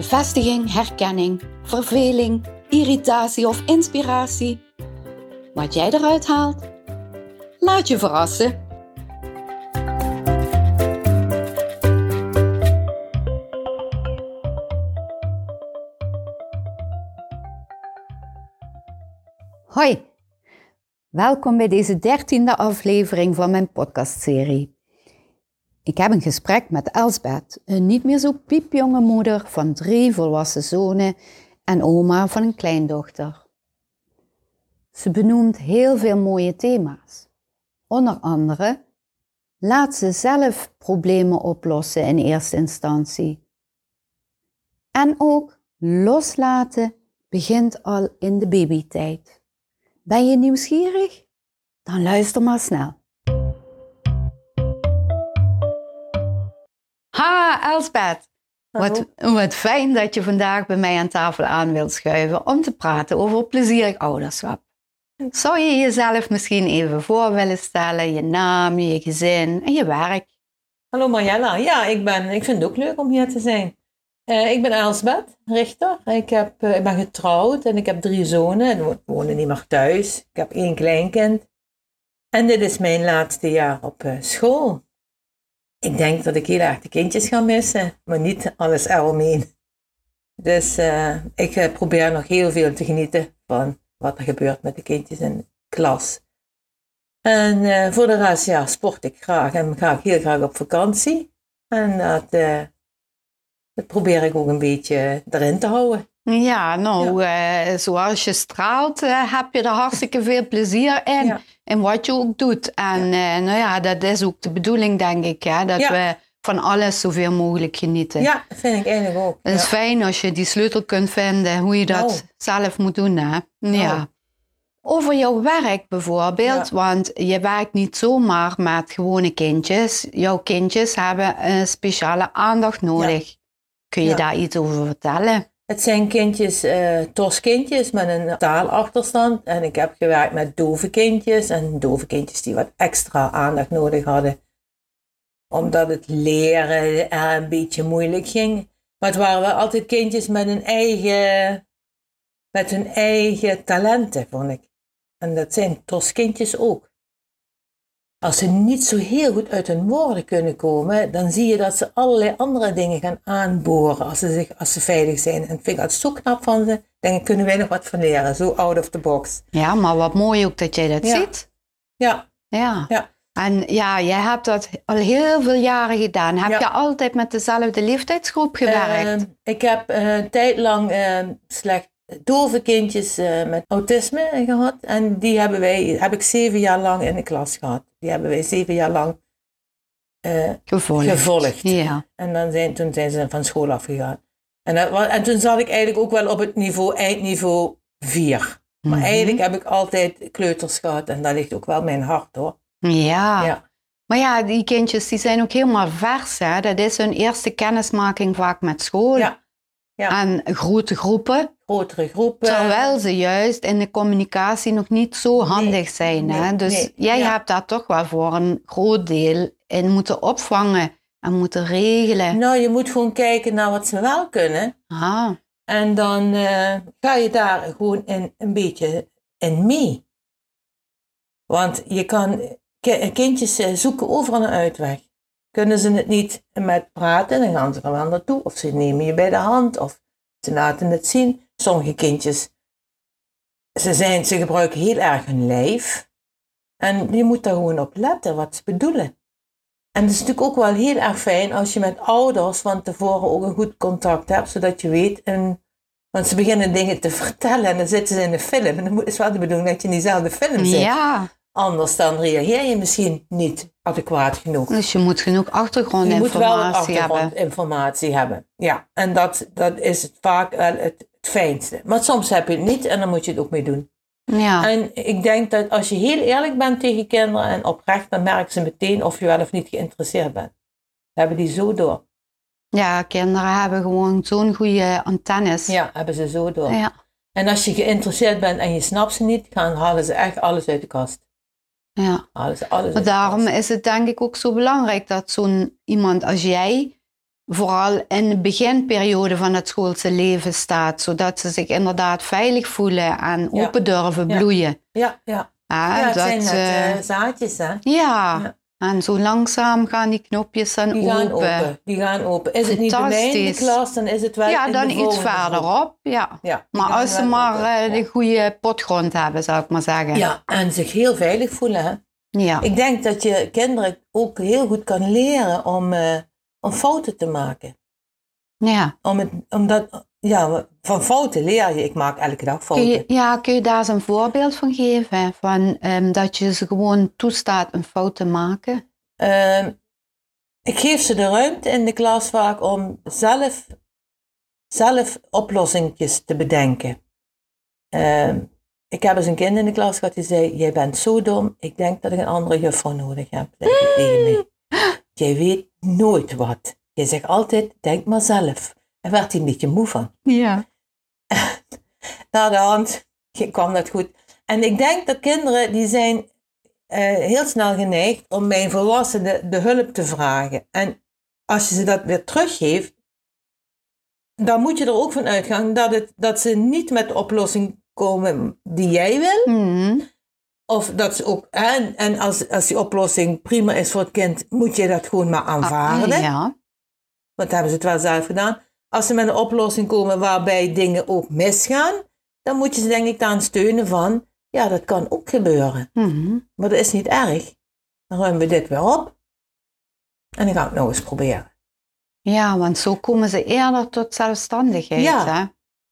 Bevestiging, herkenning, verveling, irritatie of inspiratie. Wat jij eruit haalt, laat je verrassen. Hoi, welkom bij deze dertiende aflevering van mijn podcastserie. Ik heb een gesprek met Elsbeth, een niet meer zo piepjonge moeder van drie volwassen zonen en oma van een kleindochter. Ze benoemt heel veel mooie thema's. Onder andere, laat ze zelf problemen oplossen in eerste instantie. En ook loslaten begint al in de babytijd. Ben je nieuwsgierig? Dan luister maar snel. Ha, Elsbeth. Wat, wat fijn dat je vandaag bij mij aan tafel aan wilt schuiven om te praten over plezierig ouderschap. Zou je jezelf misschien even voor willen stellen, je naam, je gezin en je werk? Hallo Marjella, ja, ik, ben, ik vind het ook leuk om hier te zijn. Uh, ik ben Elsbeth Richter. Ik, heb, uh, ik ben getrouwd en ik heb drie zonen en we wonen niet meer thuis. Ik heb één kleinkind. En dit is mijn laatste jaar op uh, school. Ik denk dat ik heel erg de kindjes ga missen, maar niet alles eromheen. Dus uh, ik uh, probeer nog heel veel te genieten van wat er gebeurt met de kindjes in de klas. En uh, voor de rest, ja, sport ik graag en ga ik heel graag op vakantie. En dat, dat probeer ik ook een beetje erin te houden. Ja, nou, ja. zoals je straalt, heb je er hartstikke veel plezier in. Ja in wat je ook doet. En ja. Uh, nou ja, dat is ook de bedoeling, denk ik, hè, dat we van alles zoveel mogelijk genieten. Ja, vind ik eigenlijk ook. Het is fijn als je die sleutel kunt vinden, hoe je dat nou. zelf moet doen. Hè? Nou. Ja. Over jouw werk bijvoorbeeld, want je werkt niet zomaar met gewone kindjes. Jouw kindjes hebben een speciale aandacht nodig. Kun je daar iets over vertellen? Het zijn kindjes, uh, TOS-kindjes met een taalachterstand. En ik heb gewerkt met dove kindjes en dove kindjes die wat extra aandacht nodig hadden. Omdat het leren er een beetje moeilijk ging. Maar het waren wel altijd kindjes met hun eigen, met hun eigen talenten, vond ik. En dat zijn TOS-kindjes ook. Als ze niet zo heel goed uit hun woorden kunnen komen, dan zie je dat ze allerlei andere dingen gaan aanboren als ze, zich, als ze veilig zijn. En vind ik dat zo knap van ze. Denk ik, kunnen wij nog wat van leren. Zo out of the box. Ja, maar wat mooi ook dat jij dat ja. ziet. Ja. Ja. ja. En ja, jij hebt dat al heel veel jaren gedaan. Heb Ja. je altijd met dezelfde leeftijdsgroep gewerkt? Uh, ik heb een tijd lang uh, dove kindjes uh, met autisme gehad. En die hebben wij, heb ik zeven jaar lang in de klas gehad. Die hebben wij zeven jaar lang uh, gevolgd. gevolgd. Ja. En dan zijn, toen zijn ze van school afgegaan. En, dat, en toen zat ik eigenlijk ook wel op het niveau, eindniveau 4. Maar Mhm. eigenlijk heb ik altijd kleuters gehad. En daar ligt ook wel mijn hart hoor. Ja. Ja. Maar ja, die kindjes die zijn ook helemaal vers. Hè? Dat is hun eerste kennismaking vaak met school. Ja. Ja. En grote groepen. Grotere groepen. Terwijl ze juist in de communicatie nog niet zo handig zijn. Hè? Dus nee, jij ja. hebt daar toch wel voor een groot deel in moeten opvangen en moeten regelen. Nou, je moet gewoon kijken naar wat ze wel kunnen. Ah, En dan eh, ga je daar gewoon in, een beetje in mee. Want je kan, ki- kindjes eh, zoeken overal een uitweg. Kunnen ze het niet met praten, dan gaan ze er wel naartoe. Of ze nemen je bij de hand, of ze laten het zien. Sommige kindjes, ze, zijn, ze gebruiken heel erg hun lijf. En je moet daar gewoon op letten wat ze bedoelen. En het is natuurlijk ook wel heel erg fijn als je met ouders van tevoren ook een goed contact hebt, zodat je weet. En, want ze beginnen dingen te vertellen en dan zitten ze in de film. En dan is wel de bedoeling dat je in diezelfde film zit. ja. Anders dan reageer je misschien niet adequaat genoeg. Dus je moet genoeg Je moet wel achtergrondinformatie hebben. achtergrondinformatie hebben. Ja, en dat, dat is het vaak wel het, het fijnste. Maar soms heb je het niet en dan moet je het ook mee doen. Ja. En ik denk dat als je heel eerlijk bent tegen kinderen en oprecht, dan merken ze meteen of je wel of niet geïnteresseerd bent. Dat hebben die zo door. ja, kinderen hebben gewoon zo'n goede antennes. Ja, hebben ze zo door. Ja. En als je geïnteresseerd bent en je snapt ze niet, gaan halen ze echt alles uit de kast. Ja. Alles Maar de daarom is het denk ik ook zo belangrijk dat zo'n iemand als jij vooral in de beginperiode van het schoolse leven staat, zodat ze zich inderdaad veilig voelen en Ja. open durven bloeien. Ja, ja. Ja, ja het dat, zijn net eh, eh, zaadjes, hè. ja. En zo langzaam gaan die knopjes dan Die gaan open. open. Die gaan open. Is het niet bij mij in de klas, dan is het wel Ja, dan iets verderop. Ja. Ja, Maar als ze maar open. eh, de goede potgrond hebben, zou ik maar zeggen. Ja, en zich heel veilig voelen. Hè? Ja. Ik denk dat je kinderen ook heel goed kan leren om, eh, om fouten te maken. ja. Om het, omdat, ja, van fouten leer je. Ik maak elke dag Kun fouten. je, ja, kun je daar eens een voorbeeld van geven? Van, ehm, dat je ze gewoon toestaat een fout te maken? Ehm, ik geef ze de ruimte in de klas vaak om zelf, zelf oplossingjes te bedenken. Ehm, ik heb eens een kind in de klas gehad die zei: Jij bent zo dom, ik denk dat ik een andere juffrouw nodig heb. Tegen mij. Jij weet nooit wat. Je zegt altijd: Denk maar zelf. Daar werd hij een beetje moe van. Ja. Na de hand kwam dat goed. En ik denk dat kinderen die zijn eh, heel snel geneigd om bij een volwassene de hulp te vragen. En als je ze dat weer teruggeeft, dan moet je er ook van uitgaan dat, het, dat ze niet met de oplossing komen die jij wil. Mhm. Of dat ze ook, en, en als, als die oplossing prima is voor het kind, moet je dat gewoon maar aanvaarden. Ah, ja. Want hebben ze het wel zelf gedaan. Als ze met een oplossing komen waarbij dingen ook misgaan, dan moet je ze denk ik daaraan steunen van, ja, dat kan ook gebeuren. Mhm. Maar dat is niet erg. Dan ruimen we dit weer op. En dan gaan we het nog eens proberen. ja, want zo komen ze eerder tot zelfstandigheid. Ja. Hè?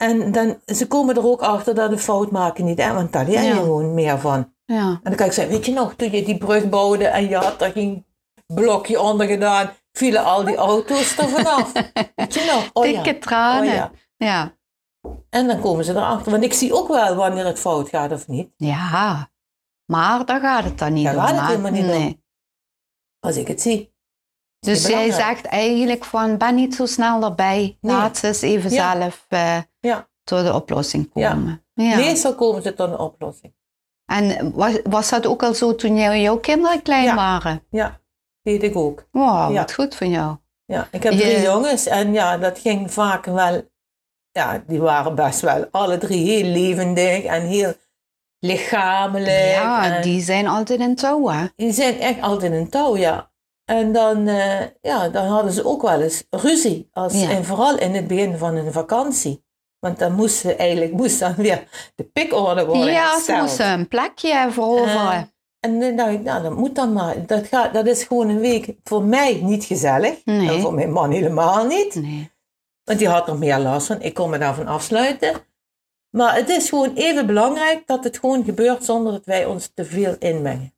En dan, ze komen er ook achter dat een fout maken niet erg, want daar leer je Ja. gewoon meer van. Ja. En dan kan ik zeggen, weet je nog, toen je die brug bouwde en je had er geen blokje onder gedaan, vielen al die auto's er vanaf. weet je nog? Oh ja. Dikke tranen. Oh ja. ja. Ja. En dan komen ze erachter. Want ik zie ook wel wanneer het fout gaat of niet. Maar daar gaat het dan niet Daar om. gaat het helemaal niet om. nee. Als ik het zie. Dus jij zegt eigenlijk van, ben niet zo snel erbij. Nee. Laat ze eens even Ja. zelf eh, Ja. tot de oplossing Ja. komen. Ja. Meestal komen ze tot een oplossing. En was, was dat ook al zo toen jij, jouw kinderen klein Ja. waren? Ja, deed ik ook. Wow, Ja. wat goed van jou. Ja, ik heb Je- drie jongens en ja, dat ging vaak wel. Ja, die waren best wel alle drie heel levendig en heel lichamelijk. Ja, en die zijn altijd in touw, hè? die zijn echt altijd in touw, ja. En dan, eh, ja, dan hadden ze ook wel eens ruzie. Als, Ja. En vooral in het begin van een vakantie. Want dan moest, ze eigenlijk, moest dan weer de pikorde worden Ja, ze moesten een plekje veroveren. Eh, en dan dacht ik, nou, dat moet dan maar. Dat, gaat, dat is gewoon een week voor mij niet gezellig. Nee. En voor mijn man helemaal niet. nee. Want die had er meer last van. Ik kon me daarvan afsluiten. Maar het is gewoon even belangrijk dat het gewoon gebeurt zonder dat wij ons te veel inmengen.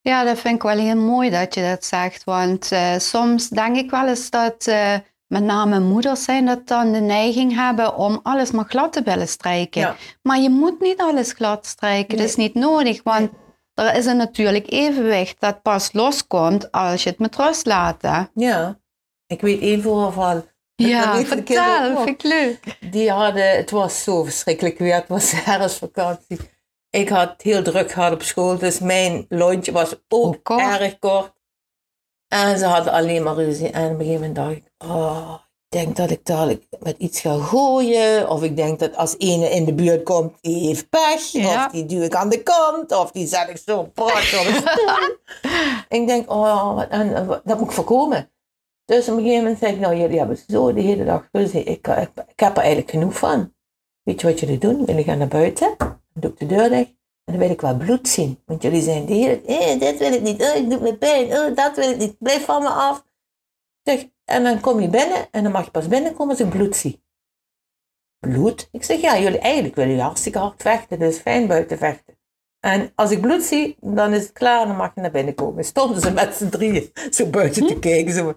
Ja, dat vind ik wel heel mooi dat je dat zegt. Want eh, soms denk ik wel eens dat eh, met name moeders zijn dat dan de neiging hebben om alles maar glad te willen strijken. Ja. Maar je moet niet alles glad strijken. Dat is niet nodig, want er is een natuurlijk evenwicht dat pas loskomt als je het met rust laat. Hè? Ja, ik weet één voorval. Ja, vertel, vind ik leuk. Die hadden, het was zo verschrikkelijk weer, het was herfstvakantie. Ik had het heel druk gehad op school, dus mijn lontje was ook kort. erg kort. En ze hadden alleen maar ruzie. En op een gegeven moment dacht ik, oh, ik denk dat ik dadelijk met iets ga gooien. Of ik denk dat als ene in de buurt komt, die heeft pech. Ja. Of die duw ik aan de kant. Of die zet ik zo prak op de stoel. ik denk, oh, en, dat moet ik voorkomen. Dus op een gegeven moment zei ik, nou jullie hebben zo de hele dag ruzie. Ik, ik, ik heb er eigenlijk genoeg van. Weet je wat jullie doen? Jullie gaan naar buiten. Dan doe ik de deur dicht. En dan wil ik wel bloed zien. Want jullie zijn de hele eh, dit wil ik niet. Oh, ik doe me pijn. Oh, dat wil ik niet. Blijf van me af. Zeg, en dan kom je binnen. En dan mag je pas binnenkomen als ik bloed zie. Bloed? Ik zeg, ja, jullie eigenlijk willen jullie hartstikke hard vechten. Is fijn buiten vechten. En als ik bloed zie, dan is het klaar, dan mag je naar binnen komen. Stonden ze met z'n drieën zo buiten te kijken. Zo,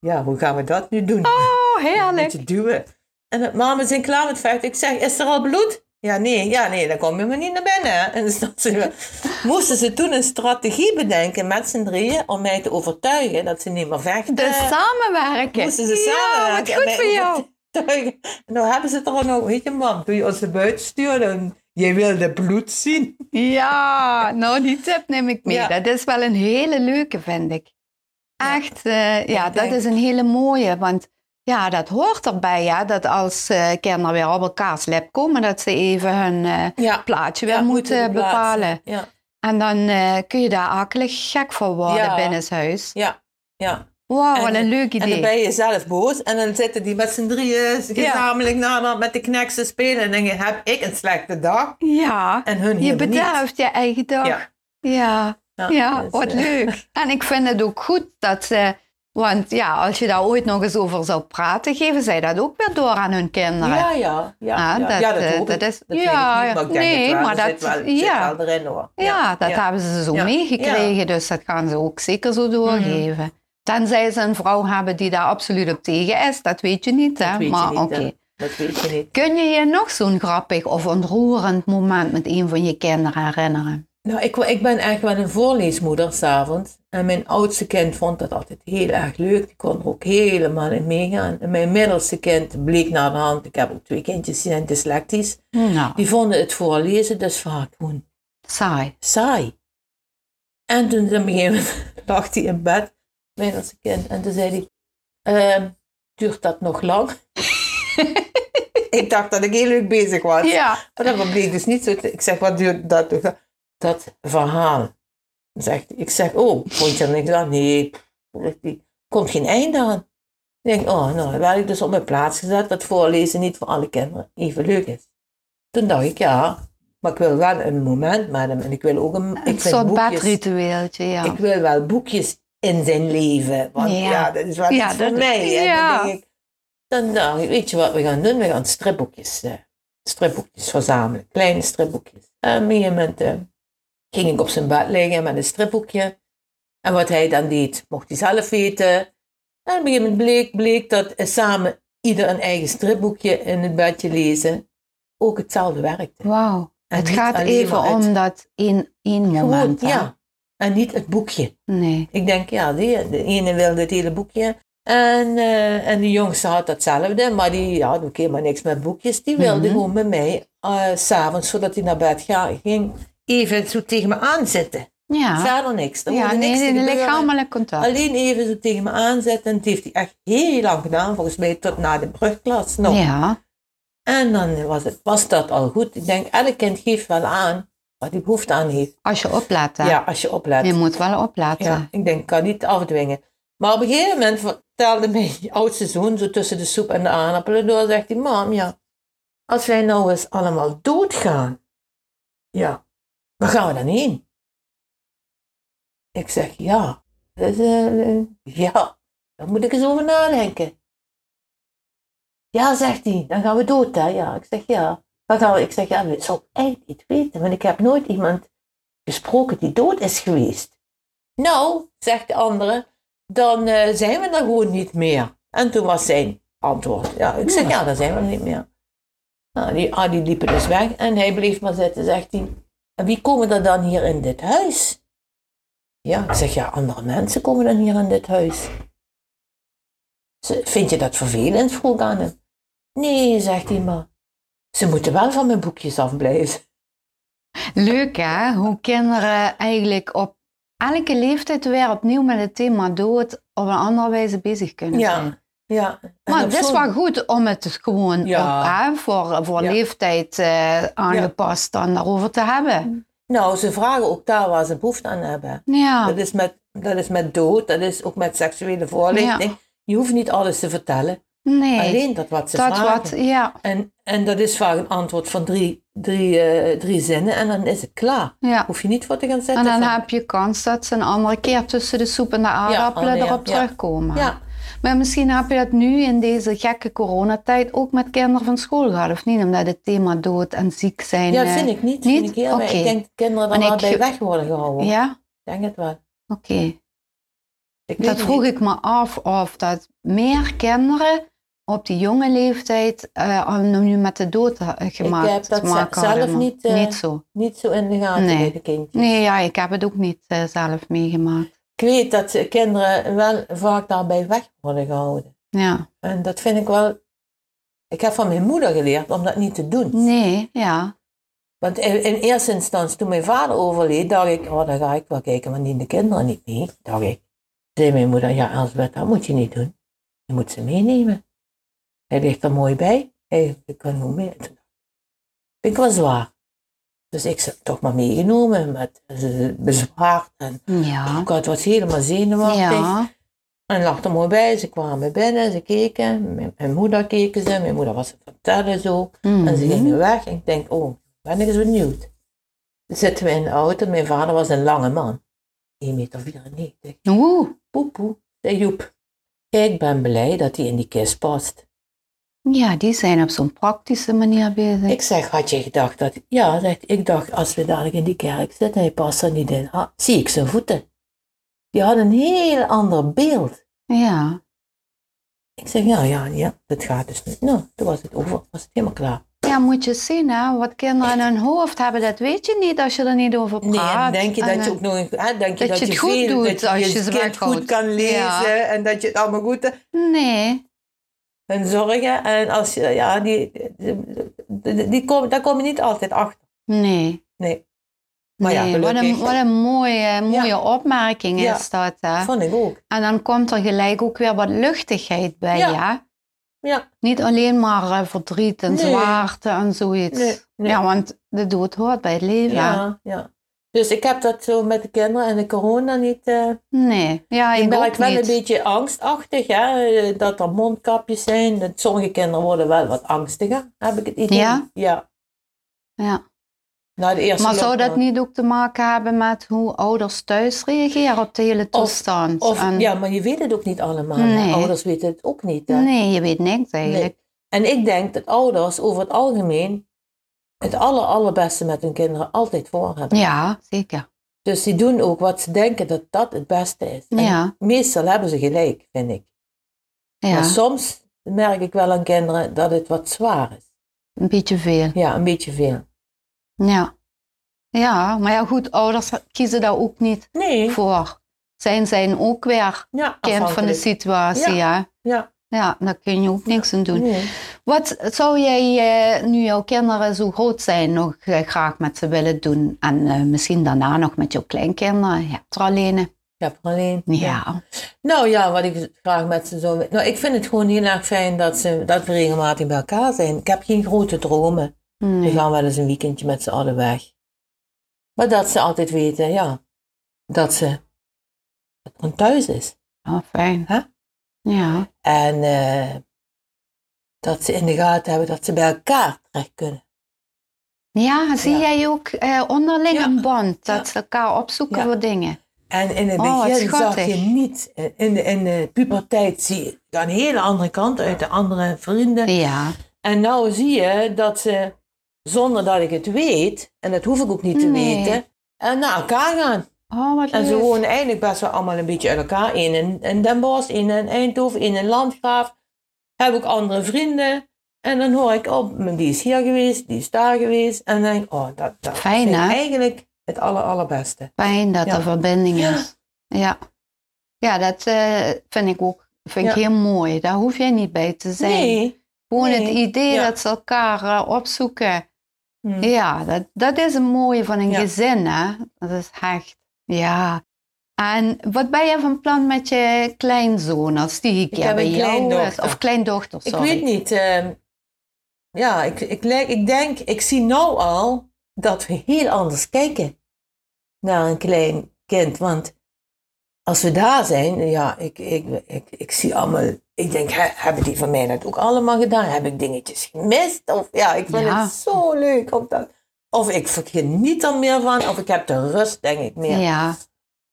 ja, hoe gaan we dat nu doen? Oh, Een heerlijk. beetje duwen. En mama, we zijn klaar met vechten. Ik zeg, is er al bloed? Ja, nee, ja, nee, dan kom je maar niet naar binnen. En dus dan ze, moesten ze toen een strategie bedenken met z'n drieën om mij te overtuigen dat ze niet meer vechten. Dus samenwerken. moesten ze Ja, samenwerken. wat en goed voor jou. overtuigen. En nou hebben ze het er al nog, weet je man, toen je ons naar buiten stuurde en jij wilde bloed zien. Ja, nou die tip neem ik mee. Ja. Dat is wel een hele leuke, vind ik. Echt, eh, ja, dat denk- is een hele mooie. Want ja, dat hoort erbij, ja, dat als eh, kinderen weer op elkaars lip komen, dat ze even hun Ja. plaatje weer Ja, moeten bepalen. Ja, En dan kun je daar akelig gek voor worden Ja. binnen het ja, ja. Wauw, wat een leuk En dan idee. ben je zelf boos en dan zitten die met z'n drieën gezamenlijk naderhand met de kneks te spelen. En dan denk je, heb ik een slechte dag? Ja, En hun je bederft je eigen dag. Ja. Ja, dus, wat eh, leuk. En ik vind het ook goed dat ze, want ja, als je daar ooit nog eens over zou praten, geven zij dat ook weer door aan hun kinderen. Ja, ja, ja. Ah, ja, dat, ja, dat, hoop dat is- Dat ja, ik niet, maar ik denk nee, het maar dat- zit wel, zit ja. wel erin hoor. Ja, dat hebben ze zo meegekregen, dus dat gaan ze ook zeker zo doorgeven. Tenzij ze een vrouw hebben die daar absoluut op tegen is, dat weet je niet, hè? Dat weet maar oké. Dat weet je niet. Kun je je nog zo'n grappig of ontroerend moment met een van je kinderen herinneren? Nou, ik, ik ben echt wel een voorleesmoeder s'avonds. En mijn oudste kind vond dat altijd heel erg leuk. Die kon er ook helemaal in meegaan. En mijn middelste kind bleek naar de hand. Ik heb ook twee kindjes die zijn dyslectisch. Nou, Die vonden het voorlezen dus vaak gewoon saai. saai. En toen op een gegeven moment lag hij in bed, mijn middelste kind. En toen zei hij, "Ehm, duurt dat nog lang? ik dacht dat ik heel leuk bezig was. Ja. Maar dat bleek dus niet zo. Ik zeg, wat duurt dat? nog? Dat verhaal. Zegt, ik zeg, oh, vond je er niks aan? Nee, hij, komt geen einde aan. Ik denk, oh, nou, dan werd ik dus op mijn plaats gezet dat voorlezen niet voor alle kinderen even leuk is. Toen dacht ik, ja, maar ik wil wel een moment met hem en ik wil ook een, ik Een soort boekjes, bedritueeltje, ja. ik wil wel boekjes in zijn leven, want Ja. ja, dat is wel Ja, iets voor mij. En ja. dan denk ik, dan dacht ik, weet je wat we gaan doen? We gaan stripboekjes, eh, stripboekjes verzamelen, kleine stripboekjes. En op een gegeven moment ging ik op zijn bed liggen met een stripboekje. En wat hij dan deed, mocht hij zelf weten. En op een gegeven moment bleek, bleek dat samen ieder een eigen stripboekje in het bedje lezen ook hetzelfde werkte. Wauw. Het gaat even het- om dat één, één moment. hè? ja. En niet het boekje. Nee. Ik denk, ja, die, de ene wilde het hele boekje. En, eh, en de jongste had datzelfde, maar die had ook helemaal niks met boekjes. Die wilde Mhm. gewoon met mij, s s'avonds, voordat hij naar bed ging, even zo tegen me aanzitten. Ja. Verder niks. Er Ja, nee, niks nee, lichamelijk contact. Alleen even zo tegen me aanzetten. En dat heeft hij echt heel lang gedaan, volgens mij tot na de brugklas nog. Ja. En dan was, het, was dat al goed. Ik denk, elk kind geeft wel aan wat hij behoefte aan heeft. Als je hè. Ja, als je oplet. Je moet wel opletten. Ja, ik denk, ik kan niet afdwingen. Maar op een gegeven moment vertelde mijn oudste zoon, zo tussen de soep en de aardappelen door, zegt hij, mam, ja, als wij nou eens allemaal doodgaan, ja, waar gaan we dan heen? Ik zeg, ja, dus, ja, daar moet ik eens over nadenken. Ja, zegt hij, dan gaan we dood, hè? Ja, ik zeg, ja. Gaan? Ik zeg, ja, dat zou ik niet weten, want ik heb nooit iemand gesproken die dood is geweest. Nou, zegt de andere, dan eh, zijn we er gewoon niet meer. En toen was zijn antwoord. Ja, ik zeg, ja, dan zijn we er niet meer. Nou, die, ah, die liepen dus weg en hij bleef maar zitten, zegt hij. En wie komen er dan hier in dit huis? Ja, ik zeg, ja, andere mensen komen dan hier in dit huis. Ze- Vind je dat vervelend? vroeg aan hem. Nee, zegt hij maar. Ze moeten wel van mijn boekjes afblijven. Leuk, hè? Hoe kinderen eigenlijk op elke leeftijd weer opnieuw met het thema dood op een andere wijze bezig kunnen zijn. Ja. En Maar het is wel goed om het gewoon Ja. op, hè, voor, voor Ja. leeftijd eh, aangepast dan daarover te hebben. Nou, ze vragen ook daar waar ze behoefte aan hebben. Ja, Dat, is met, dat is met dood, dat is ook met seksuele voorlichting. Je hoeft niet alles te vertellen. nee. Alleen dat wat ze dat vragen. wat, ja, En, en dat is vaak een antwoord van drie, drie, eh, drie zinnen en dan is het klaar. ja. Hoef je niet voor te gaan En zetten. dan van- heb je kans dat ze een andere keer tussen de soep en de aardappelen oh erop terugkomen. Ja, Maar misschien heb je dat nu in deze gekke coronatijd ook met kinderen van school gehad, of niet? Omdat het thema dood en ziek zijn... Ja, dat eh, vind ik niet. niet? Vind ik, heel, ik denk dat kinderen er wel ik- bij weg worden gehouden. Ja? Ik denk het wel. Oké. Ik Dat vroeg niet. ik me af of dat meer kinderen op die jonge leeftijd eh, nu met de dood eh, gemaakt heb dat te maken ze- zelf hadden, niet, niet zo. Niet zo in de gaten Nee. bij de kindjes. Nee, ja, ik heb het ook niet zelf meegemaakt. Ik weet dat kinderen wel vaak daarbij weg worden gehouden. Ja. En dat vind ik wel... Ik heb van mijn moeder geleerd om dat niet te doen. Nee, ja. Want in, in eerste instantie, toen mijn vader overleed, dacht ik, oh, dan ga ik wel kijken, maar die de kinderen niet mee, dacht ik. Zei mijn moeder, ja, Elsbeth, dat moet je niet doen. Je moet ze meenemen. Hij ligt er mooi bij. Hij ik kan nog mee. Toen dacht ik, wel zwaar. Dus ik heb toch maar meegenomen met eh, bezwaar. En Ja. ik was helemaal zenuwachtig. Ja. En lag er mooi bij. Ze kwamen binnen, ze keken. Mijn, mijn moeder keken ze. Mijn moeder was het vertellen zo. En ze Mhm. gingen weg. En ik denk, oh, ben ik eens benieuwd. Dan zitten we in de auto. Mijn vader was een lange man. 1,94 meter. Oeh. Poe, poe, zei Joep. Ik ben blij dat hij in die kist past. Ja, die zijn op zo'n praktische manier bezig. Ik zeg, had je gedacht dat... Ja, zegt, ik dacht, als we dadelijk in die kerk zitten, hij past er niet in. Ah, zie ik zijn voeten. Die had een heel ander beeld. Ja. Ik zeg, ja, ja, ja, dat gaat dus niet. Nou, toen was het over, was het helemaal klaar. Ja, moet je zien, hè. Wat kinderen in hun hoofd hebben, dat weet je niet als je er niet over Nee, praat. en denk je En, dat je ook nog hè, denk je dat je het goed veel, doet dat je als je je ze kind goed kan lezen Ja. en dat je het allemaal goed Nee. En zorgen. En als je, ja, die, die, kom, daar kom je niet altijd achter. Nee. Nee. Maar ja, wat, een, wat een mooie, mooie opmerking Ja. is dat, hè. Vond ik ook. En dan komt er gelijk ook weer wat luchtigheid bij, Ja. ja. Ja. Niet alleen maar eh, verdriet en Nee. zwaarte en zoiets. Nee. Ja, want de dood hoort bij het leven. Ja, ja. Dus ik heb dat zo met de kinderen en de corona niet. eh Nee, ja, ik, merk ook wel niet. een beetje angstachtig, hè? eh, dat er mondkapjes zijn. Dat sommige kinderen worden wel wat angstiger, heb ik het idee. Ja? Ja. Ja. Na de eerste Maar zou dat niet ook te maken hebben met hoe ouders thuis reageren op de hele toestand? Of, En- ja, maar je weet het ook niet allemaal. Nee. Ouders weten het ook niet. Hè? Nee, je weet niks eigenlijk. En ik denk dat ouders over het algemeen het aller, allerbeste met hun kinderen altijd voor hebben. Ja, zeker. Dus die doen ook wat ze denken dat dat het beste is. En Ja. meestal hebben ze gelijk, vind ik. Maar Ja, soms merk ik wel aan kinderen dat het wat zwaar is. een beetje veel. Ja, een beetje veel. Ja. Ja, maar ja goed, ouders kiezen daar ook niet Nee, voor. Zijn zijn ook weer ja, kind van de situatie, ja. Ja, Ja, daar kun je ook niks aan doen. nee. Wat zou jij, eh, nu jouw kinderen zo groot zijn, nog eh, graag met ze willen doen? En eh, misschien daarna nog met jouw kleinkinderen? Je hebt er alleen. Ik heb er alleen. Ja. Nou ja, wat ik graag met ze zou... Nou, ik vind het gewoon heel erg fijn dat, ze, dat we regelmatig bij elkaar zijn. Ik heb geen grote dromen. We Nee. gaan wel eens een weekendje met z'n allen weg. Maar dat ze altijd weten, ja, dat ze dat thuis is. Oh, fijn. Hè? Ja. En eh, dat ze in de gaten hebben dat ze bij elkaar terecht kunnen. Ja, zie Ja. jij ook eh, onderling Ja. een band, dat ze elkaar opzoeken voor dingen? En in het Oh, begin zag je niet, eh, in de, in de puberteit zie je een hele andere kant uit de andere vrienden. Ja. En nou zie je dat ze, zonder dat ik het weet, en dat hoef ik ook niet te Nee. weten, en naar elkaar gaan. Oh, wat En ze wonen eigenlijk best wel allemaal een beetje uit elkaar. Eén in, in Den Bosch, één in Eindhoven, één in Landgraaf. Heb ook andere vrienden. En dan hoor ik, oh, die is hier geweest, die is daar geweest. En dan denk ik, oh, dat, dat Fijn, vind ik eigenlijk het aller, allerbeste. Fijn dat Ja. er verbinding is. Ja. Ja, dat eh, vind ik ook vind ik heel mooi. Daar hoef jij niet bij te zijn. Nee. Gewoon nee. het idee dat ze elkaar eh, opzoeken. Hm. Ja, dat, dat is een mooie van een gezin, hè? Dat is echt. Ja. En wat ben je van plan met je kleinzoon als die keer heb een kleindochter. Of kleindochter, Ik sorry. weet niet. ehm, ja, ik, ik, ik denk, ik zie nou al dat we heel anders kijken naar een klein kind. Want als we daar zijn, ja, ik, ik, ik, ik zie allemaal, ik denk, he- hebben die van mij dat ook allemaal gedaan? Heb ik dingetjes gemist? Of ja, ik vind Ja. het zo leuk om dat. Of ik geniet er meer van, of ik heb de rust, denk ik meer. Ja.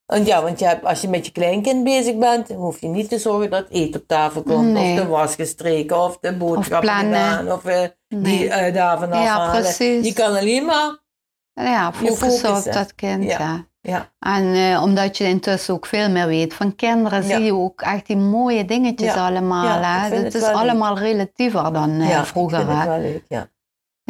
Want ja, want je hebt, als je met je kleinkind bezig bent, hoef je niet te zorgen dat eten op tafel komt. Nee. Of de was gestreken, of de boodschappen plannen. gedaan, of eh, die Nee. eh, daar vanaf Ja, halen. precies. Je kan alleen maar, Ja, focussen op dat kind. Ja. Ja. ja, En eh, omdat je intussen ook veel meer weet van kinderen, zie je ook echt die mooie dingetjes allemaal. Hè. Het het is leuk. allemaal relatiever dan ja, vroeger. ik vind het wel leuk, ja.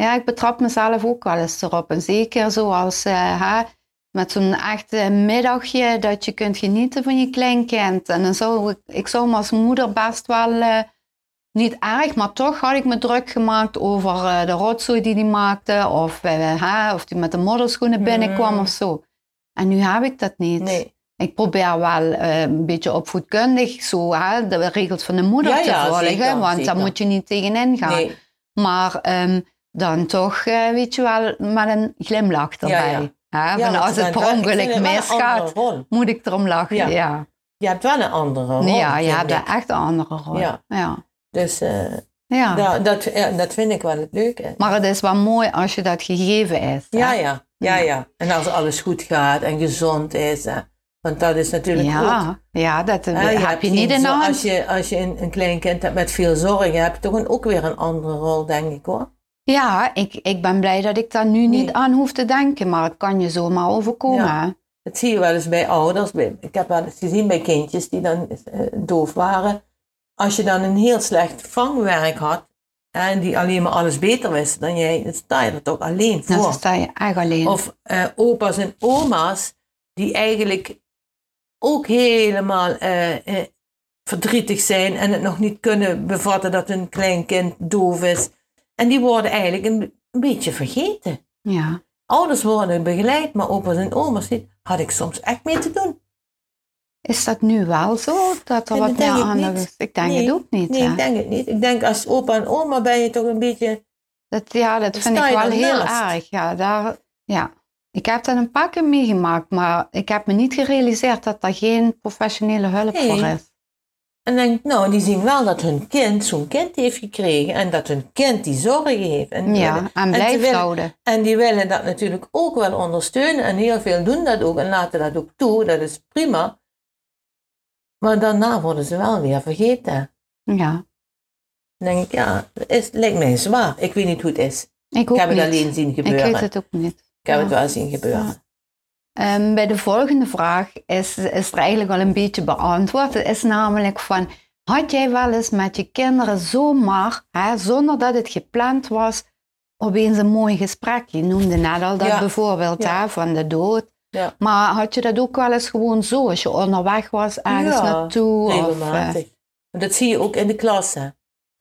Ja, ik betrap mezelf ook wel eens erop. En zeker zoals hè, met zo'n echt eh, middagje dat je kunt genieten van je kleinkind. En dan zou ik, ik zou me als moeder best wel, eh, niet erg, maar toch had ik me druk gemaakt over de rotzooi die hij maakte. Of, hè, of die met de modderschoenen binnenkwam Mm. of zo. En nu heb ik dat niet. Nee. Ik probeer wel een beetje opvoedkundig zo, hè, de regels van de moeder Ja, te ja, volgen. zeker, want zeker. daar moet je niet tegenin gaan. nee. Maar ehm, dan toch, eh, weet je wel, met een glimlach erbij. Ja, ja. Hè, Ja, van als je het per ongeluk misgaat, moet ik erom lachen. Ja. Ja, Je hebt wel een andere rol. ja, je hebt echt een andere rol. Ja. Ja. Dus eh, Ja. ja, dat, ja, dat vind ik wel het leuke. Maar het is wel mooi als je dat gegeven is. Ja, ja, ja, Ja. ja. En als alles goed gaat en gezond is. Hè. Want dat is natuurlijk ja, ja, dat hè, heb hebt je niet in hand. Als je, als je een, een klein kind hebt met veel zorgen, heb je toch een, ook weer een andere rol, denk ik hoor. Ja, ik, ik ben blij dat ik daar nu niet Nee. aan hoef te denken, maar het kan je zomaar overkomen. Ja. Dat zie je wel eens bij ouders. Ik heb wel eens gezien bij kindjes die dan eh, doof waren. Als je dan een heel slecht vangwerk had en die alleen maar alles beter wist dan jij, dan sta je er toch alleen Dan voor. sta je echt alleen. Of eh, opa's en oma's die eigenlijk ook helemaal eh, verdrietig zijn en het nog niet kunnen bevatten dat hun kleinkind doof is. En die worden eigenlijk een, een beetje vergeten. ja. Ouders worden begeleid, maar opa's en oma's niet. Had ik soms echt mee te doen. Is dat nu wel zo, dat er wat meer ik aandacht is? Ik denk Nee, het ook niet. Nee, hè. ik denk het niet. Ik denk als opa en oma ben je toch een beetje... Dat, ja, dat vind ik wel heel erg. Ja, daar, ja. Ik heb dat een paar keer meegemaakt, maar ik heb me niet gerealiseerd dat daar geen professionele hulp Nee. voor is. En denk, nou, die zien wel dat hun kind zo'n kind heeft gekregen en dat hun kind die zorgen heeft. En, Ja, en en, blijft willen- houden. en die willen dat natuurlijk ook wel ondersteunen en heel veel doen dat ook en laten dat ook toe. Dat is prima. Maar daarna worden ze wel weer vergeten. Ja, Dan denk ik, ja, het is, lijkt mij zwaar. Ik weet niet hoe het is. ik Ik heb het niet. alleen zien ik gebeuren. weet het ook niet. Ik heb Ja. het wel zien gebeuren. Ja. Ehm, bij de volgende vraag is, is er eigenlijk al een beetje beantwoord. Het is namelijk van, had jij wel eens met je kinderen zomaar, hè, zonder dat het gepland was, opeens een mooi gesprek? Je noemde net al dat Ja. bijvoorbeeld Ja. hè, van de dood. Ja. Maar had je dat ook wel eens gewoon zo, als je onderweg was ergens naartoe? Of. En dat zie je ook in de klas. Hè.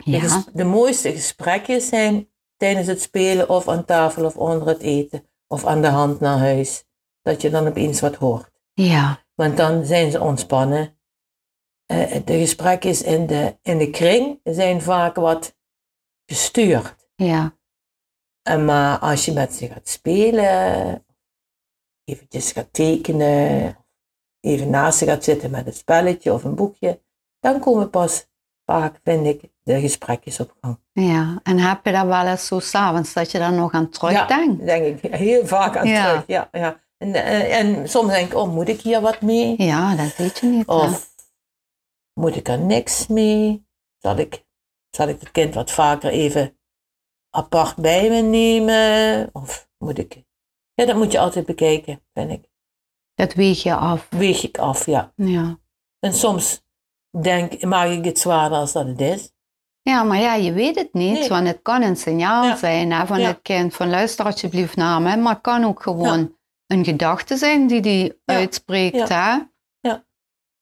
eh, De, de mooiste gesprekjes zijn tijdens het spelen of aan tafel of onder het eten of aan de hand naar huis. Dat je dan opeens wat hoort. ja, Want dan zijn ze ontspannen. Eh, de gesprekjes in de, in de kring zijn vaak wat gestuurd. ja, En maar als je met ze gaat spelen, eventjes gaat tekenen, even naast ze gaat zitten met een spelletje of een boekje, dan komen pas vaak, vind ik, de gesprekjes op gang. ja. En heb je daar wel eens zo s'avonds dat je daar nog aan terugdenkt? Ja, denk ik heel vaak aan Ja. terug. Ja, ja. En, eh, en soms denk ik, oh, moet ik hier wat mee? Ja, dat weet je niet. hè. Of moet ik er niks mee? Zal ik, zal ik het kind wat vaker even apart bij me nemen? Of moet ik... Ja, dat moet je altijd bekijken, vind ik. Dat weeg je af. Weeg ik af, ja. Ja. En soms denk, maak ik het zwaarder als dat het is. Ja, maar ja, je weet het niet, Nee. want het kan een signaal Ja. zijn hè, van Ja. het kind, van luister alsjeblieft naar me, maar het kan ook gewoon een gedachte zijn die die Ja. uitspreekt. Hè?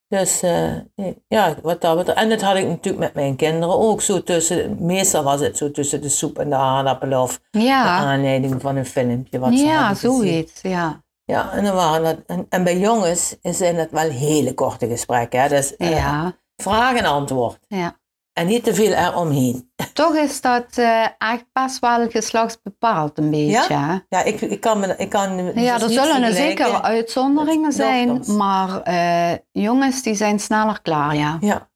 Dus eh, nee, ja, wat dat betreft. En dat had ik natuurlijk met mijn kinderen ook. Zo tussen, meestal was het zo tussen de soep en de aardappelen of de Ja, aanleiding van een filmpje. Wat ze ja zoiets. Ja. Ja, en, dan waren dat, en, en bij jongens zijn dat wel hele korte gesprekken. Hè? Dus eh, Ja, vraag en antwoord. ja. En niet te veel eromheen. Toch is dat eh, echt best wel geslachtsbepaald een beetje. hè? Ja, ik, ik kan me ik kan Ja, dus er zullen er zeker uitzonderingen zijn, maar eh, jongens die zijn sneller klaar, ja. Ja.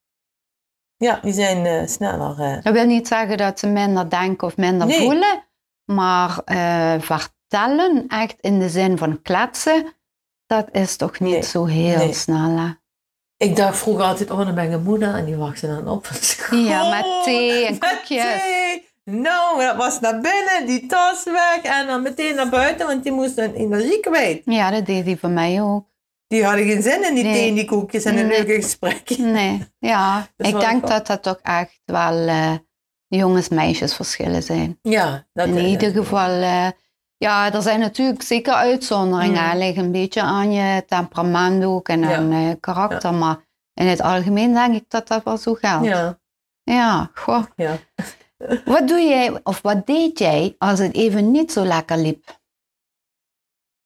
Ja, die zijn eh, sneller. eh, Dat wil niet zeggen dat ze minder denken of minder Nee. voelen, maar vertellen, echt in de zin van kletsen, dat is toch niet Nee, zo heel nee. snel? Ik dacht vroeger altijd, oh dan ben ik een moeder en die wachtte dan op van school. Ja, met thee en koekjes. Nou, dat was naar binnen, die tas weg en dan meteen naar buiten, want die moest een energie kwijt. Ja, dat deed hij voor mij ook. Die hadden geen zin in die Nee. thee en die koekjes en een Nee. leuke gesprekje. Nee, ja. Ik denk wel- dat dat toch echt wel eh jongens-meisjes verschillen zijn. Ja, dat In ieder geval, eh, ja, er zijn natuurlijk zeker uitzonderingen. Mm. Het ligt een beetje aan je temperament ook en aan je karakter. Maar in het algemeen denk ik dat dat wel zo geldt. Ja, Ja, goh. ja. Wat doe jij of wat deed jij als het even niet zo lekker liep?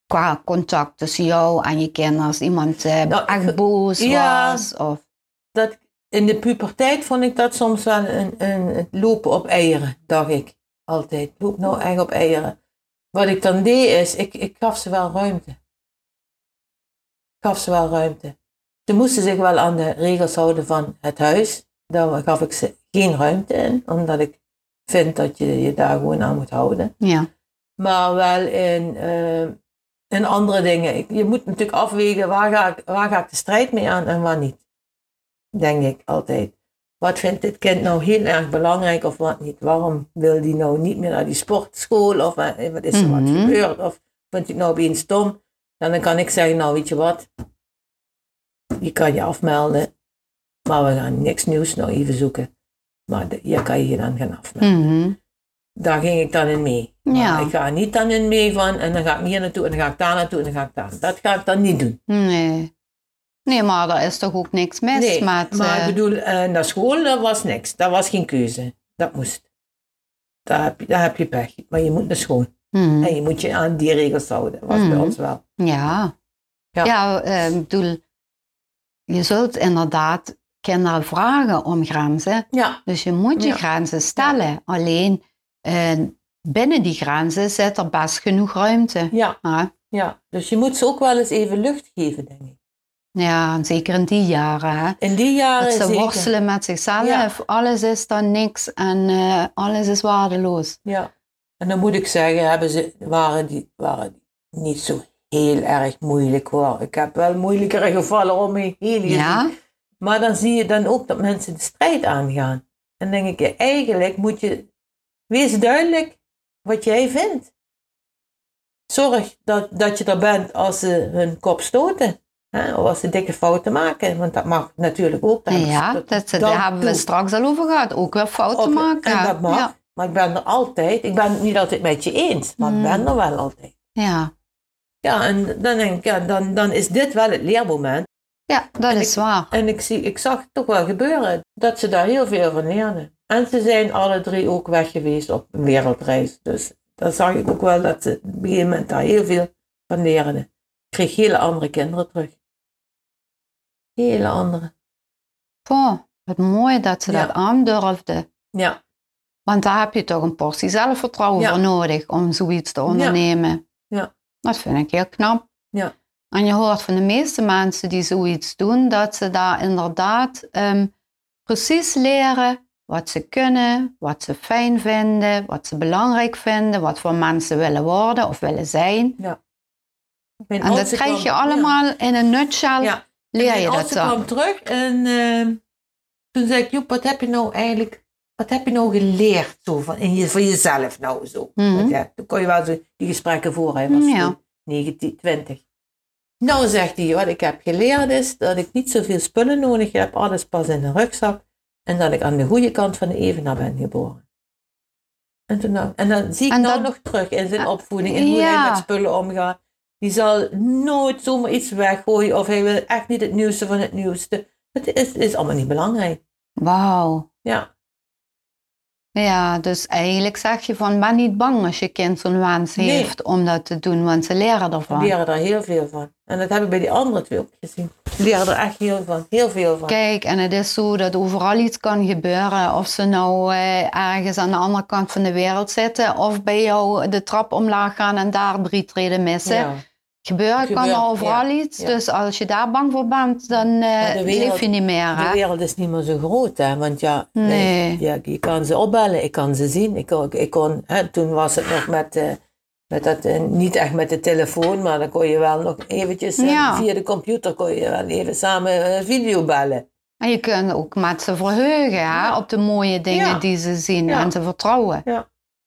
Qua contact tussen jou en je kinderen. Als iemand eh, Nou, echt boos was. Of, dat, in de puberteit vond ik dat soms wel een, een, het lopen op eieren, dacht ik. Altijd. Loop nou echt op eieren. Wat ik dan deed is, ik, ik gaf ze wel ruimte. Ik gaf ze wel ruimte. Ze moesten zich wel aan de regels houden van het huis. Daar gaf ik ze geen ruimte in, omdat ik vind dat je je daar gewoon aan moet houden. ja. Maar wel in, eh, in andere dingen. Ik, je moet natuurlijk afwegen waar ga, ik, waar ga ik de strijd mee aan en waar niet. Denk ik altijd. Wat vindt dit kind nou heel erg belangrijk of wat niet? Waarom wil die nou niet meer naar die sportschool? Of wat, wat is er wat Mhm. gebeurd? Of vindt hij het nou opeens stom? En dan kan ik zeggen, nou weet je wat? Je kan je afmelden. Maar we gaan niks nieuws nou even zoeken. Maar de- je kan je hier dan gaan afmelden Mhm. daar ging ik dan in mee. Ja. ik ga niet dan in mee van en dan ga ik hier naartoe en dan ga ik daar naartoe en dan ga ik daar. Dat ga ik dan niet doen. Nee. Nee, maar er is toch ook niks mis Nee, met... maar eh, ik bedoel, eh, naar school dat was niks. Dat was geen keuze. Dat moest. Daar heb je, daar heb je pech. Maar je moet naar school. mhm. En je moet je aan die regels houden. Dat was bij Mhm. ons wel. Ja. Ja. Ja, eh, ik bedoel, je zult inderdaad kinderen vragen om grenzen. Ja, Dus je moet je Ja. grenzen stellen. Alleen eh, binnen die grenzen zit er best genoeg ruimte. Ja, ja. Dus je moet ze ook wel eens even lucht geven, denk ik. Ja en zeker in die jaren. Hè? In die jaren Dat ze zeker. worstelen met zichzelf. Ja. Alles is dan niks en eh, alles is waardeloos. Ja. En dan moet ik zeggen, hebben ze, waren, die, waren die niet zo heel erg moeilijk hoor. Ik heb wel moeilijkere gevallen om me heen. Ja, Maar dan zie je dan ook dat mensen de strijd aangaan. En dan denk ik, eigenlijk moet je, wees duidelijk wat jij vindt. Zorg dat, dat je er bent als ze hun kop stoten. Hè, of als ze dikke fouten maken. Want dat mag natuurlijk ook. Ja dat- daar hebben we straks al over gehad. Ook weer fouten Op- maken. En dat mag. Ja. Maar ik ben er altijd, ik ben het niet altijd met je eens. Maar Hmm. ik ben er wel altijd. Ja. Ja, en dan denk ik, ja, dan, dan is dit wel het leermoment. ja, dat En is waar. En ik, zie, ik zag het toch wel gebeuren, dat ze daar heel veel van leerden. En ze zijn alle drie ook weg geweest op een wereldreis. Dus dan zag ik ook wel dat ze op een gegeven moment daar heel veel van leerden. Ik kreeg hele andere kinderen terug. Hele andere. Goh, wat mooi dat ze Ja. dat aandurfden. Ja, Want daar heb je toch een portie zelfvertrouwen Ja. voor nodig om zoiets te ondernemen. Ja. Dat vind ik heel knap. Ja. En je hoort van de meeste mensen die zoiets doen, dat ze daar inderdaad ehm, precies leren wat ze kunnen, wat ze fijn vinden, wat ze belangrijk vinden, wat voor mensen willen worden of willen zijn. Mijn En dat krijg je allemaal in een nutshell, Ja. Leer je dat zo. kwam terug en eh, toen zei ik, Joep, wat heb je nou eigenlijk, wat heb je nou geleerd zo van, in je, voor jezelf nou zo? Mhm. Ja, toen kon je wel zo die gesprekken voor, hij was Ja. toen 19, 20. Nou zegt hij, wat ik heb geleerd is dat ik niet zoveel spullen nodig heb, alles pas in een rugzak. En dat ik aan de goede kant van de evenaar ben geboren. En, toen, en dan zie ik En nou dat- nog terug in zijn opvoeding en hoe Ja. hij met spullen omgaat. Die zal nooit zomaar iets weggooien of hij wil echt niet het nieuwste van het nieuwste. Het is, is allemaal niet belangrijk. Wauw. Ja, Ja, dus eigenlijk zeg je van ben niet bang als je kind zo'n wens Nee. heeft om dat te doen, want ze leren ervan. leren daar heel veel van. En dat heb ik bij die andere twee ook gezien. Ze leren er echt heel, van, heel veel van. Kijk, en het is zo dat overal iets kan gebeuren. Of ze nou eh, ergens aan de andere kant van de wereld zitten, of bij jou de trap omlaag gaan en daar drie treden missen. Ja. Gebeuren kan er overal ja, iets. ja. Dus als je daar bang voor bent, dan eh wereld- leef je niet meer. De wereld is niet meer zo groot, hè? Want ja, Nee. ja, je kan ze opbellen, ik kan ze zien. Ik kon, ik kon, hè, toen was het nog met, eh, Met dat, eh, niet echt met de telefoon, maar dan kon je wel nog eventjes Ja. via de computer kon je wel even samen video bellen. En je kunt ook met ze verheugen hè, op de mooie dingen Ja. die ze zien Ja. en te vertrouwen.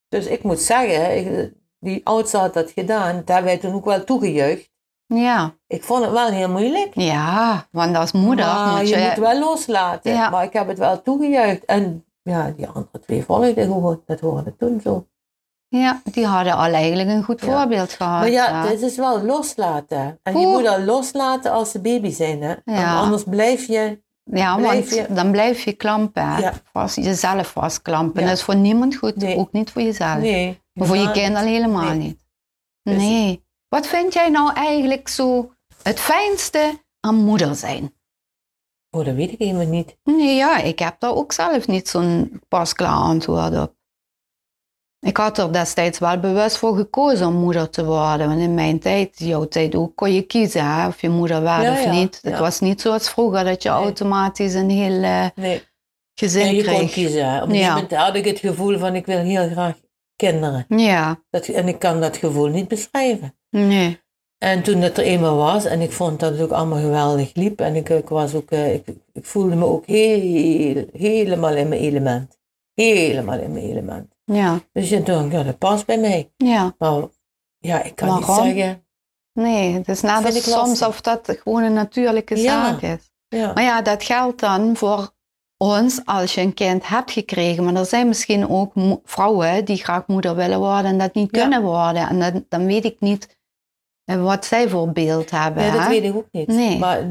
Dus ik moet zeggen, ik- die oudste had dat gedaan, hebben wij toen ook wel toegejuicht. Ja, Ik vond het wel heel moeilijk. ja want als moeder maar moet je je... moet wel loslaten. Ja. Maar ik heb het wel toegejuicht. En ja, die andere twee volgden gewoon. Dat hoorde toen zo. Ja, die hadden al eigenlijk een goed Ja. voorbeeld gehad. Maar ja, dit is wel loslaten. En je moet dat loslaten als ze baby zijn. Hè? Ja. anders blijf je... Ja, Blijf want je- dan blijf je klampen. Vast, jezelf vastklampen. Dat is voor niemand goed, Nee. ook niet voor jezelf. Nee. Maar voor je Ja, kinderen helemaal Nee. niet. Nee. Wat vind jij nou eigenlijk zo het fijnste aan moeder zijn? Oh, dat weet ik helemaal niet. Nee, ja, ik heb daar ook zelf niet zo'n pasklaar antwoord op. Ik had er destijds wel bewust voor gekozen om moeder te worden. Want in mijn tijd, jouw tijd ook, kon je kiezen hè, of je moeder werd Ja, of ja, niet. Het ja. was niet zoals vroeger dat je Nee. automatisch een heel eh, Nee. gezin En je kon kreeg. kiezen. hè. Op een moment had ik het gevoel van ik wil heel graag kinderen. Ja, Dat, en ik kan dat gevoel niet beschrijven. nee. En toen het er eenmaal was, en ik vond dat het ook allemaal geweldig liep, en ik, ik, was ook, eh, ik, ik voelde me ook heel, helemaal in mijn element. Helemaal in mijn element. Ja, Dus je dacht, ja, dat past bij mij. ja. Maar ja, ik kan Waarom? niet zeggen. Nee, als ik soms of dat gewoon een natuurlijke Ja. zaak is. Ja, Maar ja, dat geldt dan voor ons als je een kind hebt gekregen. Maar er zijn misschien ook vrouwen die graag moeder willen worden en dat niet Ja. kunnen worden. En dan, dan weet ik niet eh, wat zij voor beeld hebben. nee, dat weet ik ook niet. Nee. Maar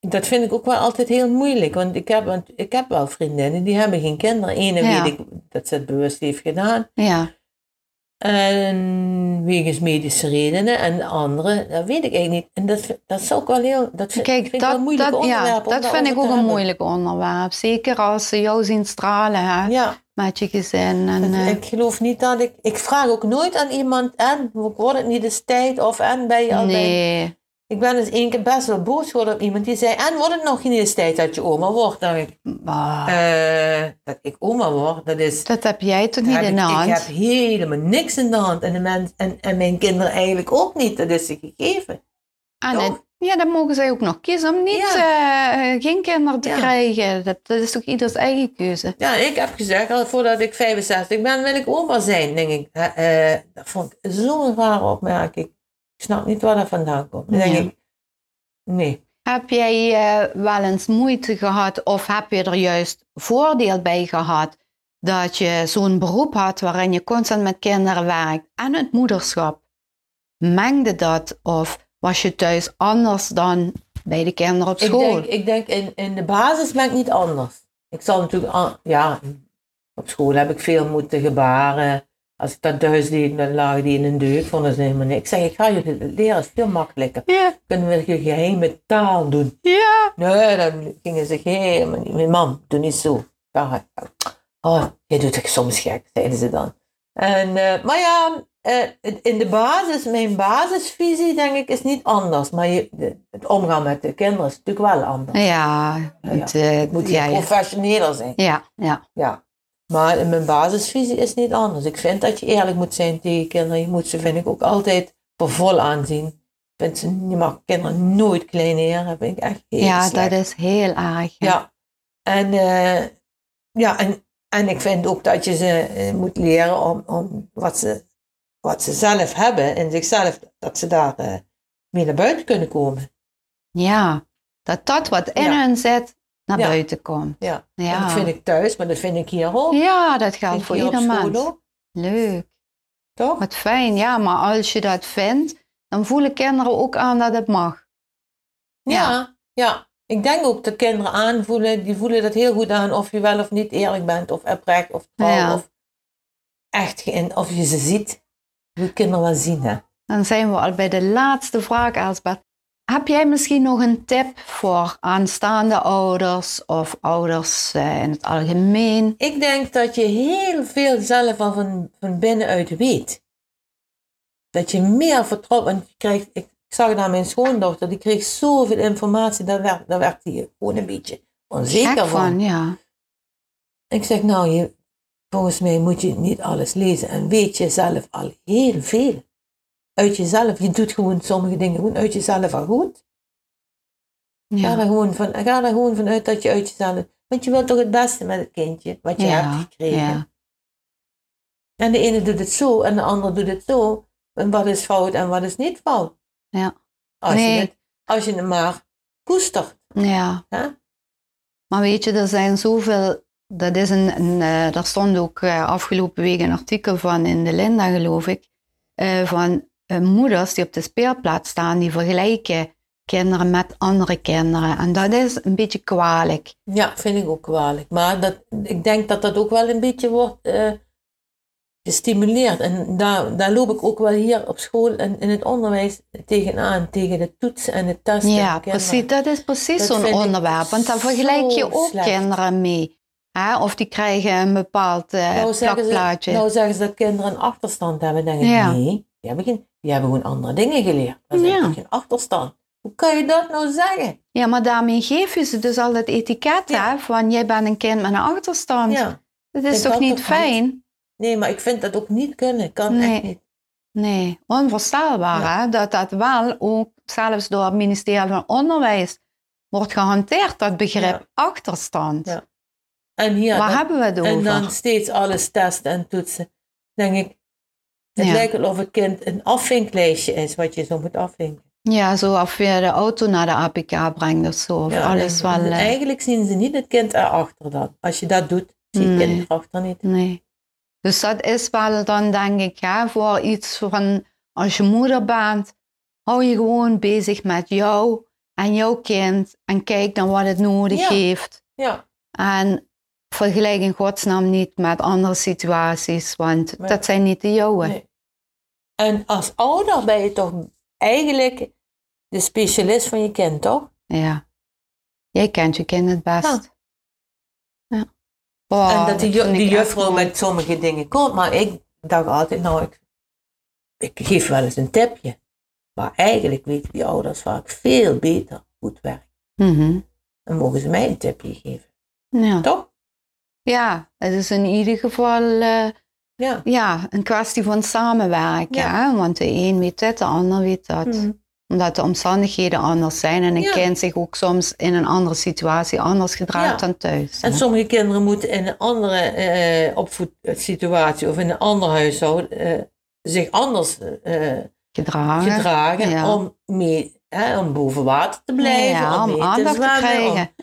dat vind ik ook wel altijd heel moeilijk. Want ik heb, want ik heb wel vriendinnen die hebben geen kinderen. Ene Ja. weet ik dat ze het bewust heeft gedaan. Ja, En wegens medische redenen. En de andere, dat weet ik eigenlijk niet. En dat, dat is ook wel heel. Dat vind, kijk, vind ik wel een dat, moeilijk dat, onderwerp. ja, dat vind ik ook een moeilijk onderwerp. Zeker als ze jou zien stralen hè, Ja, met je gezin. En, het- eh, ik geloof niet dat ik. Ik vraag ook nooit aan iemand. En wordt het niet eens tijd? Of en ben je al nee, Ik ben eens één keer best wel boos geworden op iemand die zei. En wordt het nog niet eens tijd dat je oma wordt? Dan ik, eh, dat ik oma word, dat is. dat heb jij toch niet in ik, de ik hand? heb helemaal niks in de hand. En, de mens, en, en mijn kinderen eigenlijk ook niet. Dat is ze gegeven. En Toch? het- ja, dan mogen zij ook nog kiezen om niet, eh, geen kinderen te Ja. krijgen. Dat, dat is toch ieders eigen keuze. Ja, ik heb gezegd, al voordat ik 65 ben, wil ik oma zijn, denk ik. Eh, dat vond ik zo'n rare opmerking. Ik snap niet waar dat vandaan komt. Dan denk Ja. ik, nee. Heb jij eh, wel eens moeite gehad of heb je er juist voordeel bij gehad dat je zo'n beroep had waarin je constant met kinderen werkt en het moederschap? Mengde dat of was je thuis anders dan bij de kinderen op Ik school? denk, ik denk in, in de basis ben ik niet anders. Ik zal natuurlijk, ja, op school heb ik veel moeten gebaren. Als ik dat thuis deed, dan lagen die in een deuk, vonden ze helemaal niks. Ik zeg, ik ga je leren, is veel makkelijker. Ja, Kunnen we je geheime taal doen? ja. Nee, dan gingen ze helemaal niet. Mijn mam, doe niet zo. Oh, je doet het soms gek, zeiden ze dan. En, eh, maar ja, eh, in de basis, mijn basisvisie denk ik is niet anders. Maar je, de- het omgaan met de kinderen is natuurlijk wel anders. Ja, het, eh, Het moet ja. professioneler zijn. ja, ja. Ja. Maar in mijn basisvisie is niet anders. Ik vind dat je eerlijk moet zijn tegen kinderen. Je moet ze, vind ik, ook altijd voor vol aanzien. Ik vind ze, je mag kinderen nooit kleineren. Dat vind ik echt heel Ja, slecht. dat is heel erg. Ja, en, eh, ja en, en ik vind ook dat je ze eh, moet leren om, om wat, ze, wat ze zelf hebben in zichzelf, dat ze daar eh, mee naar buiten kunnen komen. Ja, dat dat wat in Ja. hun zit naar Ja. buiten komt. Ja. Ja. Dat vind ik thuis, maar dat vind ik hier ook. Ja, dat geldt voor ieder mens. ook, Leuk, toch? wat fijn. Ja, maar als je dat vindt, dan voelen kinderen ook aan dat het mag. Ja, ja. Ik denk ook dat kinderen aanvoelen, die voelen dat heel goed aan of je wel of niet eerlijk bent, of oprecht, of trouw, of echt, of je ze ziet. Je kinderen wel zien, hè. Dan zijn we al bij de laatste vraag, Elsbeth. Heb jij misschien nog een tip voor aanstaande ouders of ouders eh, in het algemeen? Ik denk dat je heel veel zelf al van, van binnenuit weet. Dat je meer je krijgt, ik, zag aan mijn schoondochter, die kreeg zoveel informatie, daar werd, daar werd hij gewoon een beetje onzeker Gek van. van, ja. Ik zeg, nou, je, volgens mij moet je niet alles lezen en weet je zelf al heel veel. Uit jezelf. Je doet gewoon sommige dingen gewoon uit jezelf al goed. Ga, Ja. er gewoon van, ga er gewoon vanuit dat je uit jezelf... Want je wilt toch het beste met het kindje, wat je hebt gekregen. ja. En de ene doet het zo en de ander doet het zo. En wat is fout en wat is niet fout. Ja. Als, Nee. je, het, als je het maar koestert. ja. Maar weet je, er zijn zoveel. Dat is een, een eh, daar stond ook eh, afgelopen week een artikel van in de Linda, geloof ik. eh, van moeders die op de speelplaats staan, die vergelijken kinderen met andere kinderen. En dat is een beetje kwalijk. Ja, vind ik ook kwalijk. Maar dat, ik denk dat dat ook wel een beetje wordt eh, gestimuleerd. En daar, daar loop ik ook wel hier op school en in het onderwijs tegenaan. Tegen de toetsen en de testen. Ja, precies. Dat is precies zo'n onderwerp. Want daar vergelijk je ook slecht. kinderen mee. Hè? Of die krijgen een bepaald eh, Nou zeggen, ze, plakplaatje. nou zeggen ze dat kinderen een achterstand hebben. Denk ik, Ja. nee, die hebben, geen, die hebben gewoon andere dingen geleerd. Dat is Ja. geen achterstand. Hoe kan je dat nou zeggen? Ja, maar daarmee geef je ze dus al het etiket Ja. van jij bent een kind met een achterstand. Ja. Dat is toch niet fijn? Nee, maar ik vind dat ook niet kunnen. Kan Nee. echt niet. Nee, onvoorstelbaar Ja. hè, dat dat wel ook zelfs door het ministerie van Onderwijs wordt gehanteerd, dat begrip Ja. achterstand. Ja. En hier, Waar en- hebben we het over? En dan steeds alles testen en toetsen. denk ik, het Ja. lijkt wel of het kind een afvinklijstje is wat je zo moet afvinken. Ja, zo of je de auto naar de APK brengt of zo. Of Ja, alles wel. eh, Eigenlijk zien ze niet het kind erachter dan. Als je dat doet, zie je het kind erachter niet. Nee. Dus dat is wel dan, denk ik, hè, voor iets van als je moeder bent, hou je gewoon bezig met jou en jouw kind en kijk dan wat het nodig Ja. heeft. Ja, En vergelijk in godsnaam niet met andere situaties, want Nee. dat zijn niet de jouwe. nee. En als ouder ben je toch eigenlijk de specialist van je kind, toch? Ja. Jij kent je kind het best. Ja. En dat die, die juffrouw met sommige dingen komt. Maar ik dacht altijd, nou, ik, ik geef wel eens een tipje. Maar eigenlijk weten die ouders vaak veel beter hoe het werkt. Mhm. Dan mogen ze mij een tipje geven. Ja. Toch? Ja, het is in ieder geval eh, Ja. ja, een kwestie van samenwerken. Ja. Hè? Want de een weet dit, de ander weet dat. Mhm. Omdat de omstandigheden anders zijn en een Ja. kind zich ook soms in een andere situatie anders gedraagt dan thuis. En sommige kinderen moeten in een andere eh opvoedsituatie of in een ander huishouden eh, zich anders gedragen. gedragen om, mee, hè, om boven water te blijven, om, om mee te aandacht te krijgen.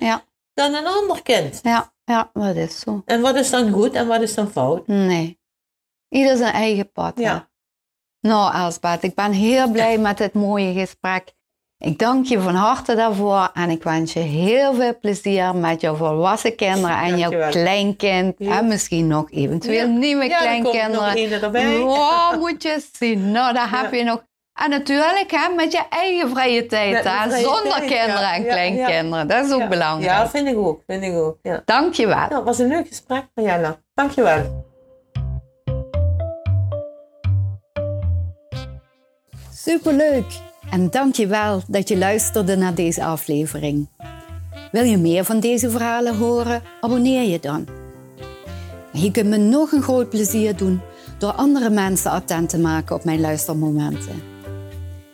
dan een ander kind. ja, ja, dat is zo. En wat is dan goed en wat is dan fout? Nee. Ieder zijn eigen pad. Ja. Nou, Elsbeth, ik ben heel blij met dit mooie gesprek. Ik dank je van harte daarvoor en ik wens je heel veel plezier met jouw volwassen kinderen en jouw kleinkind. Ja. En misschien nog eventueel nieuwe Ja, er komt nog kleinkinderen. erbij. Wow, moet je zien. Nou, daar heb Ja. je nog. En natuurlijk hè, met je eigen vrije tijd, hè, vrije zonder tijd, kinderen ja. en Ja, kleinkinderen. Dat is ook Ja. belangrijk. Ja, vind ik ook. Vind ik ook. Ja. Dank je wel. Nou, het was een leuk gesprek, Mariella. Dankjewel. Superleuk! En dank je wel dat je luisterde naar deze aflevering. Wil je meer van deze verhalen horen? Abonneer je dan. Je kunt me nog een groot plezier doen door andere mensen attent te maken op mijn luistermomenten.